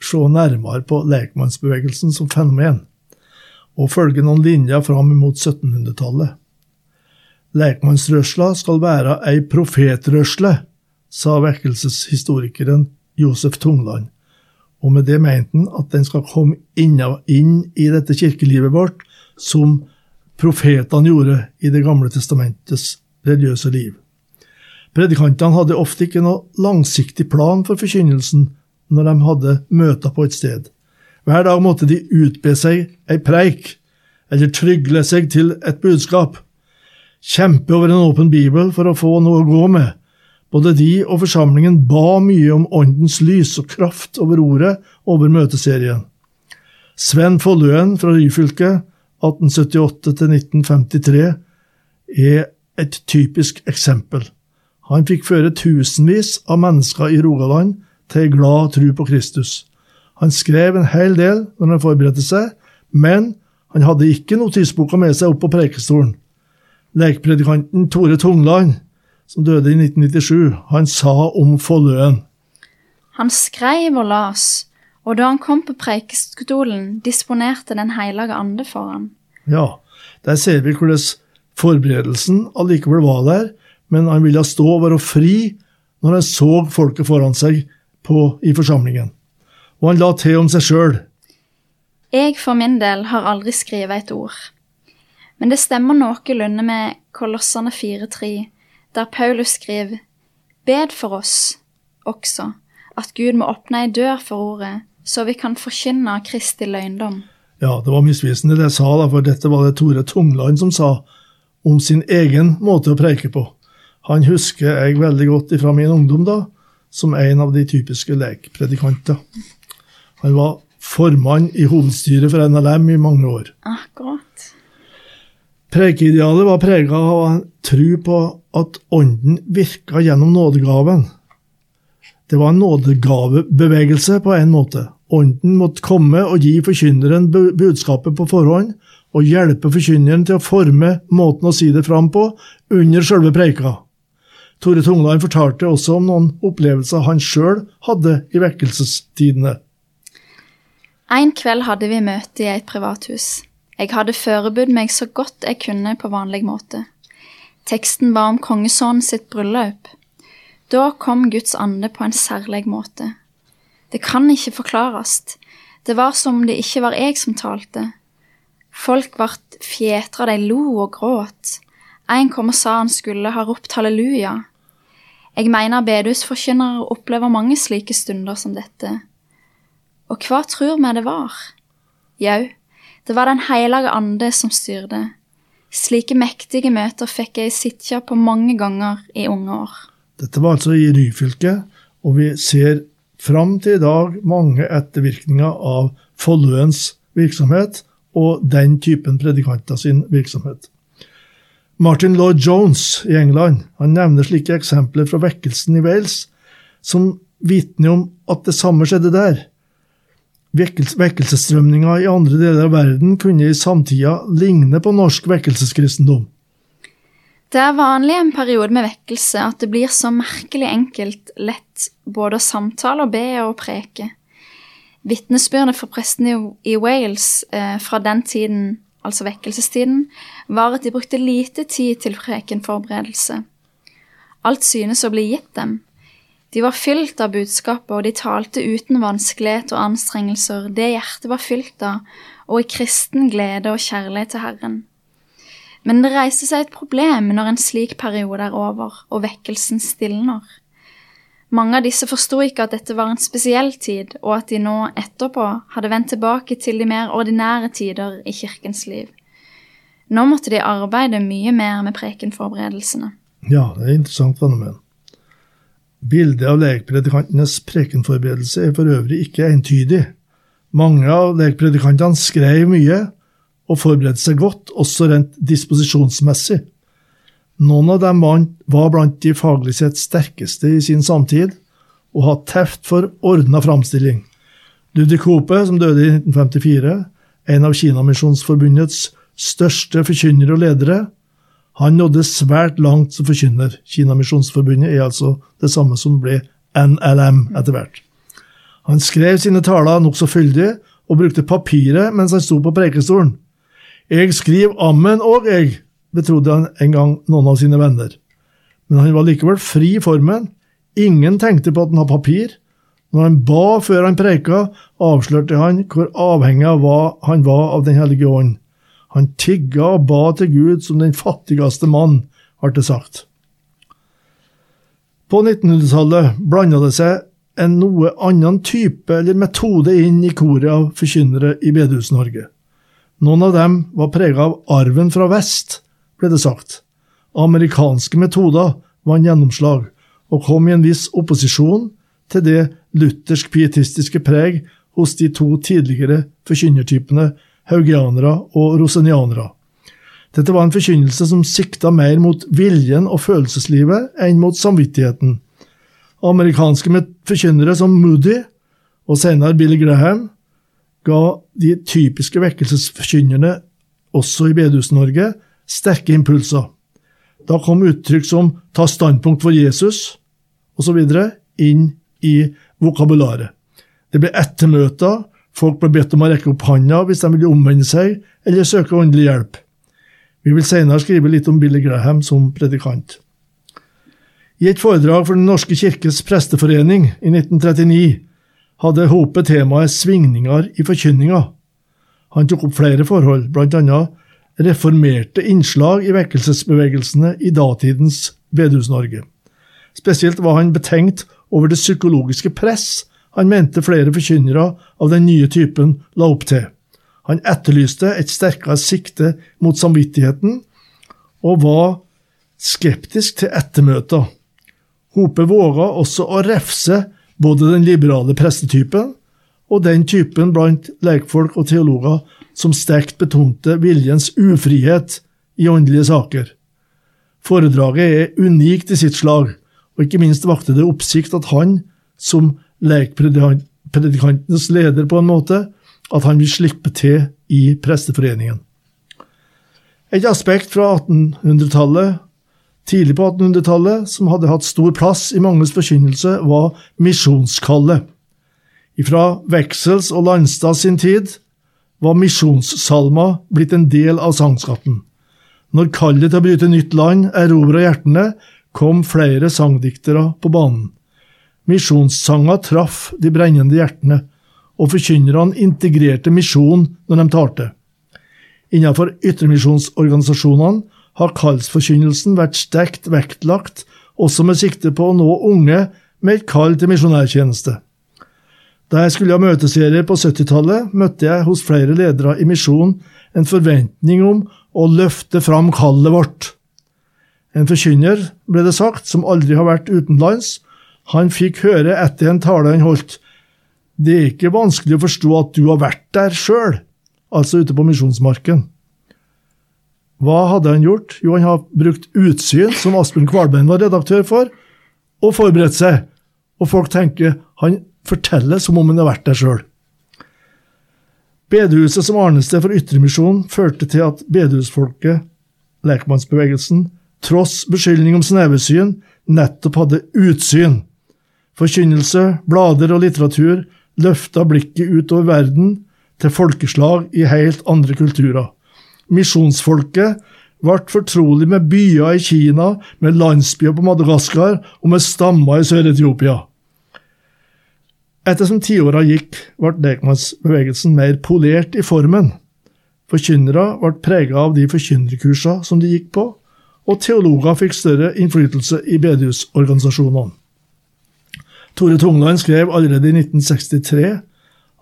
se nærmere på lekmannsbevegelsen som fenomen, og følge noen linjer fram mot 1700-tallet. Lekmannsrørsla skal være ei profetrørsle, sa vekkelseshistorikeren Josef Tungland, og med det mente han at den skal komme inn i dette kirkelivet vårt som profetene gjorde i Det gamle testamentets religiøse liv. Predikantene hadde ofte ikke noe langsiktig plan for forkynnelsen når de hadde møter på et sted. Hver dag måtte de utbe seg ei preik, eller trygle seg til et budskap. Kjempe over en åpen bibel for å få noe å gå med. Både de og forsamlingen ba mye om åndens lys og kraft over ordet over møteserien. Sven Folløen fra Ryfylke, 1878 1953, er et typisk eksempel. Han fikk føre tusenvis av mennesker i Rogaland til en glad tro på Kristus. Han skrev en hel del når han forberedte seg, men han hadde ikke notisboka med seg opp på preikestolen. Lekpredikanten Tore Tungland, som døde i 1997, han sa om Folløen. Han skreiv og las, og da han kom på preikestolen, disponerte Den hellige ande for han. Ja, der ser vi hvordan forberedelsen allikevel var der, men han ville stå og være fri når han så folket foran seg på, i forsamlingen. Og han la til om seg sjøl. Jeg for min del har aldri skrevet et ord. Men det stemmer noenlunde med Kolossene 4.3, der Paulus skriver Bed for oss også, at Gud må åpne ei dør for ordet, så vi kan forkynne Kristi løgndom. Ja, det var misvisende det jeg sa, da, for dette var det Tore Tungland som sa om sin egen måte å preike på. Han husker jeg veldig godt fra min ungdom, da, som en av de typiske lekpredikanter. Han var formann i hovedstyret for NLM i mange år. Akkurat. Preikeidealet var prega av en tro på at Ånden virka gjennom nådegaven. Det var en nådegavebevegelse på en måte. Ånden måtte komme og gi forkynneren budskapet på forhånd, og hjelpe forkynneren til å forme måten å si det fram på under sjølve preika. Tore Tungland fortalte også om noen opplevelser han sjøl hadde i vekkelsestidene. En kveld hadde vi møte i et privathus. Jeg hadde forberedt meg så godt jeg kunne på vanlig måte. Teksten var om kongesønnen sitt bryllup. Da kom Guds ande på en særlig måte. Det kan ikke forklares. Det var som om det ikke var jeg som talte. Folk ble fjetra, de lo og gråt. En kom og sa han skulle ha ropt halleluja. Jeg mener bedehusforkynnere opplever mange slike stunder som dette. Og hva tror vi det var? Jau, det var Den hellige ande som styrte. Slike mektige møter fikk jeg sitte på mange ganger i unge år. Dette var altså i Ryfylke, og vi ser fram til i dag mange ettervirkninger av Folløens virksomhet og den typen predikanter sin virksomhet. Martin Lloyd Jones i England han nevner slike eksempler fra vekkelsen i Wales, som vitner om at det samme skjedde der. Vekkelsesstrømninger i andre deler av verden kunne i samtida ligne på norsk vekkelseskristendom. Det er vanlig en periode med vekkelse at det blir så merkelig enkelt lett både å samtale og be og preke. Vitnesbyrdene fra prestene i Wales eh, fra den tiden, altså vekkelsestiden, var at de brukte lite tid til prekenforberedelse. Alt synes å bli gitt dem. De var fylt av budskapet, og de talte uten vanskelighet og anstrengelser, det hjertet var fylt av, og i kristen glede og kjærlighet til Herren. Men det reiser seg et problem når en slik periode er over og vekkelsen stilner. Mange av disse forsto ikke at dette var en spesiell tid, og at de nå etterpå hadde vendt tilbake til de mer ordinære tider i kirkens liv. Nå måtte de arbeide mye mer med prekenforberedelsene. Ja, det er et interessant fenomen. Bildet av lekpredikantenes prekenforberedelse er for øvrig ikke entydig. Mange av lekpredikantene skrev mye og forberedte seg godt, også rent disposisjonsmessig. Noen av dem var blant de faglig sett sterkeste i sin samtid, og hadde teft for ordna framstilling. Ludvig Hope, som døde i 1954, en av Kinamisjonsforbundets største forkynnere og ledere, han nådde svært langt som forkynner. Kinamisjonsforbundet er altså det samme som ble NLM etter hvert. Han skrev sine taler nokså fyldig, og brukte papiret mens han sto på prekestolen. Jeg skriver ammen òg, jeg, betrodde han en gang noen av sine venner. Men han var likevel fri i formen. Ingen tenkte på at han hadde papir. Når han ba før han preika, avslørte han hvor avhengig av hva han var av Den hellige ånd. Han tigga og ba til Gud som den fattigste mann, ble det sagt. På 1900-tallet blanda det seg en noe annen type eller metode inn i koret av forkynnere i Bedehus-Norge. Noen av dem var prega av arven fra vest, ble det sagt. Amerikanske metoder vant gjennomslag, og kom i en viss opposisjon til det luthersk-pietistiske preg hos de to tidligere forkynnertypene haugianere og rosenianere. Dette var en forkynnelse som sikta mer mot viljen og følelseslivet enn mot samvittigheten. Amerikanske forkynnere som Moody og senere Billy Graham ga de typiske vekkelsesforkynnerne, også i Bedehus-Norge, sterke impulser. Da kom uttrykk som 'ta standpunkt for Jesus' osv. inn i vokabularet. Det ble ettermøter, folk ble bedt om å rekke opp handa hvis de ville omvende seg eller søke åndelig hjelp. Vi vil senere skrive litt om Billy Graham som predikant. I et foredrag for Den norske kirkes presteforening i 1939 hadde Hope temaet svingninger i forkynninga. Han tok opp flere forhold, bl.a. reformerte innslag i vekkelsesbevegelsene i datidens Bedehus-Norge. Spesielt var han betenkt over det psykologiske press han mente flere forkynnere av den nye typen la opp til. Han etterlyste et sterkere sikte mot samvittigheten, og var skeptisk til ettermøter. Hope våga også å refse både den liberale prestetypen og den typen blant lekfolk og teologer som sterkt betonte viljens ufrihet i åndelige saker. Foredraget er unikt i sitt slag, og ikke minst vakte det oppsikt at han, som lekpredikantens leder på en måte, at han vil slippe til i Presteforeningen. Et aspekt fra 1800-tallet, tidlig på 1800-tallet, som hadde hatt stor plass i manges forkynnelse, var misjonskallet. Ifra Veksels og Landstad sin tid var misjonssalma blitt en del av sangskatten. Når kallet til å bryte nytt land erobra hjertene, kom flere sangdiktere på banen. Misjonssanger traff de brennende hjertene, og forkynnerne integrerte misjon når de talte. Innenfor ytremisjonsorganisasjonene har kallsforkynnelsen vært sterkt vektlagt, også med sikte på å nå unge med et kall til misjonærtjeneste. Da jeg skulle ha møteserier på 70-tallet, møtte jeg hos flere ledere i misjonen en forventning om å løfte fram kallet vårt. En forkynner, ble det sagt, som aldri har vært utenlands, han fikk høre etter en tale han holdt. Det er ikke vanskelig å forstå at du har vært der sjøl, altså ute på misjonsmarken. Hva hadde han gjort? Jo, han har brukt Utsyn, som Asbjørn Kvalbein var redaktør for, og forberedt seg. Og folk tenker han forteller som om han har vært der sjøl. Bedehuset som arnested for Ytremisjonen førte til at bedehusfolket, lekmannsbevegelsen, tross beskyldning om snevesyn, nettopp hadde utsyn. Forkynnelse, blader og litteratur løfta blikket utover verden til folkeslag i helt andre kulturer. Misjonsfolket ble fortrolig med byer i Kina, med landsbyer på Madagaskar og med stammer i Sør-Etiopia. Ettersom tiåra gikk, ble lekmannsbevegelsen mer polert i formen. Forkynnere ble prega av de forkynnerkursene som de gikk på, og teologer fikk større innflytelse i bedehusorganisasjonene. Tore Tungland skrev allerede i 1963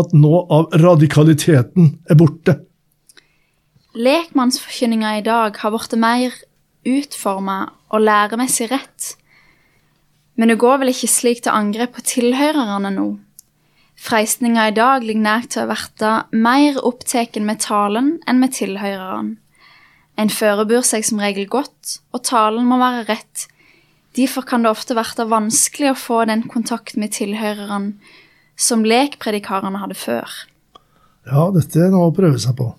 at nå av radikaliteten er borte. Lekmannsforkynninga i dag har blitt mer utforma og læremessig rett. Men du går vel ikke slik til angrep på tilhørerne nå? Freistninga i dag ligger nær til å verte mer opptatt med talen enn med tilhørerne. En førebur seg som regel godt, og talen må være rett. Derfor kan det ofte verte vanskelig å få den kontakt med tilhørerne som lekpredikarene hadde før. Ja, dette er noe å prøve seg på.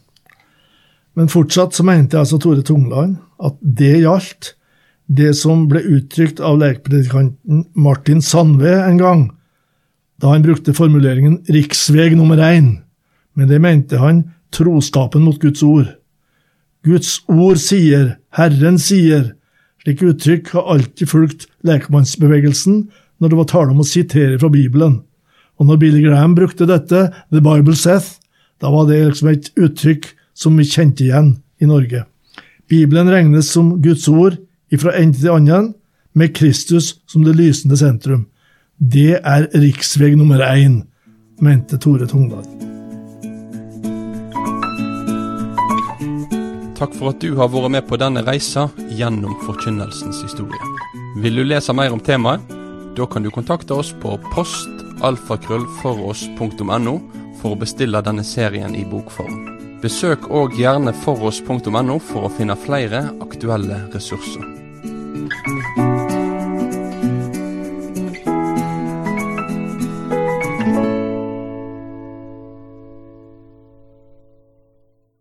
Men fortsatt så mente altså Tore Tungland at det gjaldt det som ble uttrykt av lekpredikanten Martin Sandve en gang, da han brukte formuleringen 'riksveg nummer én', men det mente han troskapen mot Guds ord. Guds ord sier, Herren sier. Slike uttrykk har alltid fulgt lekmannsbevegelsen når det var tale om å sitere fra Bibelen. Og når Billy Graham brukte dette, The Bible Seth, da var det liksom et uttrykk som vi kjente igjen i Norge. Bibelen regnes som Guds ord ifra ende til annen, med Kristus som det lysende sentrum. Det er riksveg nummer én, mente Tore Tungdal. Takk for at du har vært med på denne reisa gjennom forkynnelsens historie. Vil du lese mer om temaet? Da kan du kontakte oss på postalfakrøllfoross.no for å bestille denne serien i bokform. Besøk òg gjerne foross.no for å finne flere aktuelle ressurser. Mm-hmm.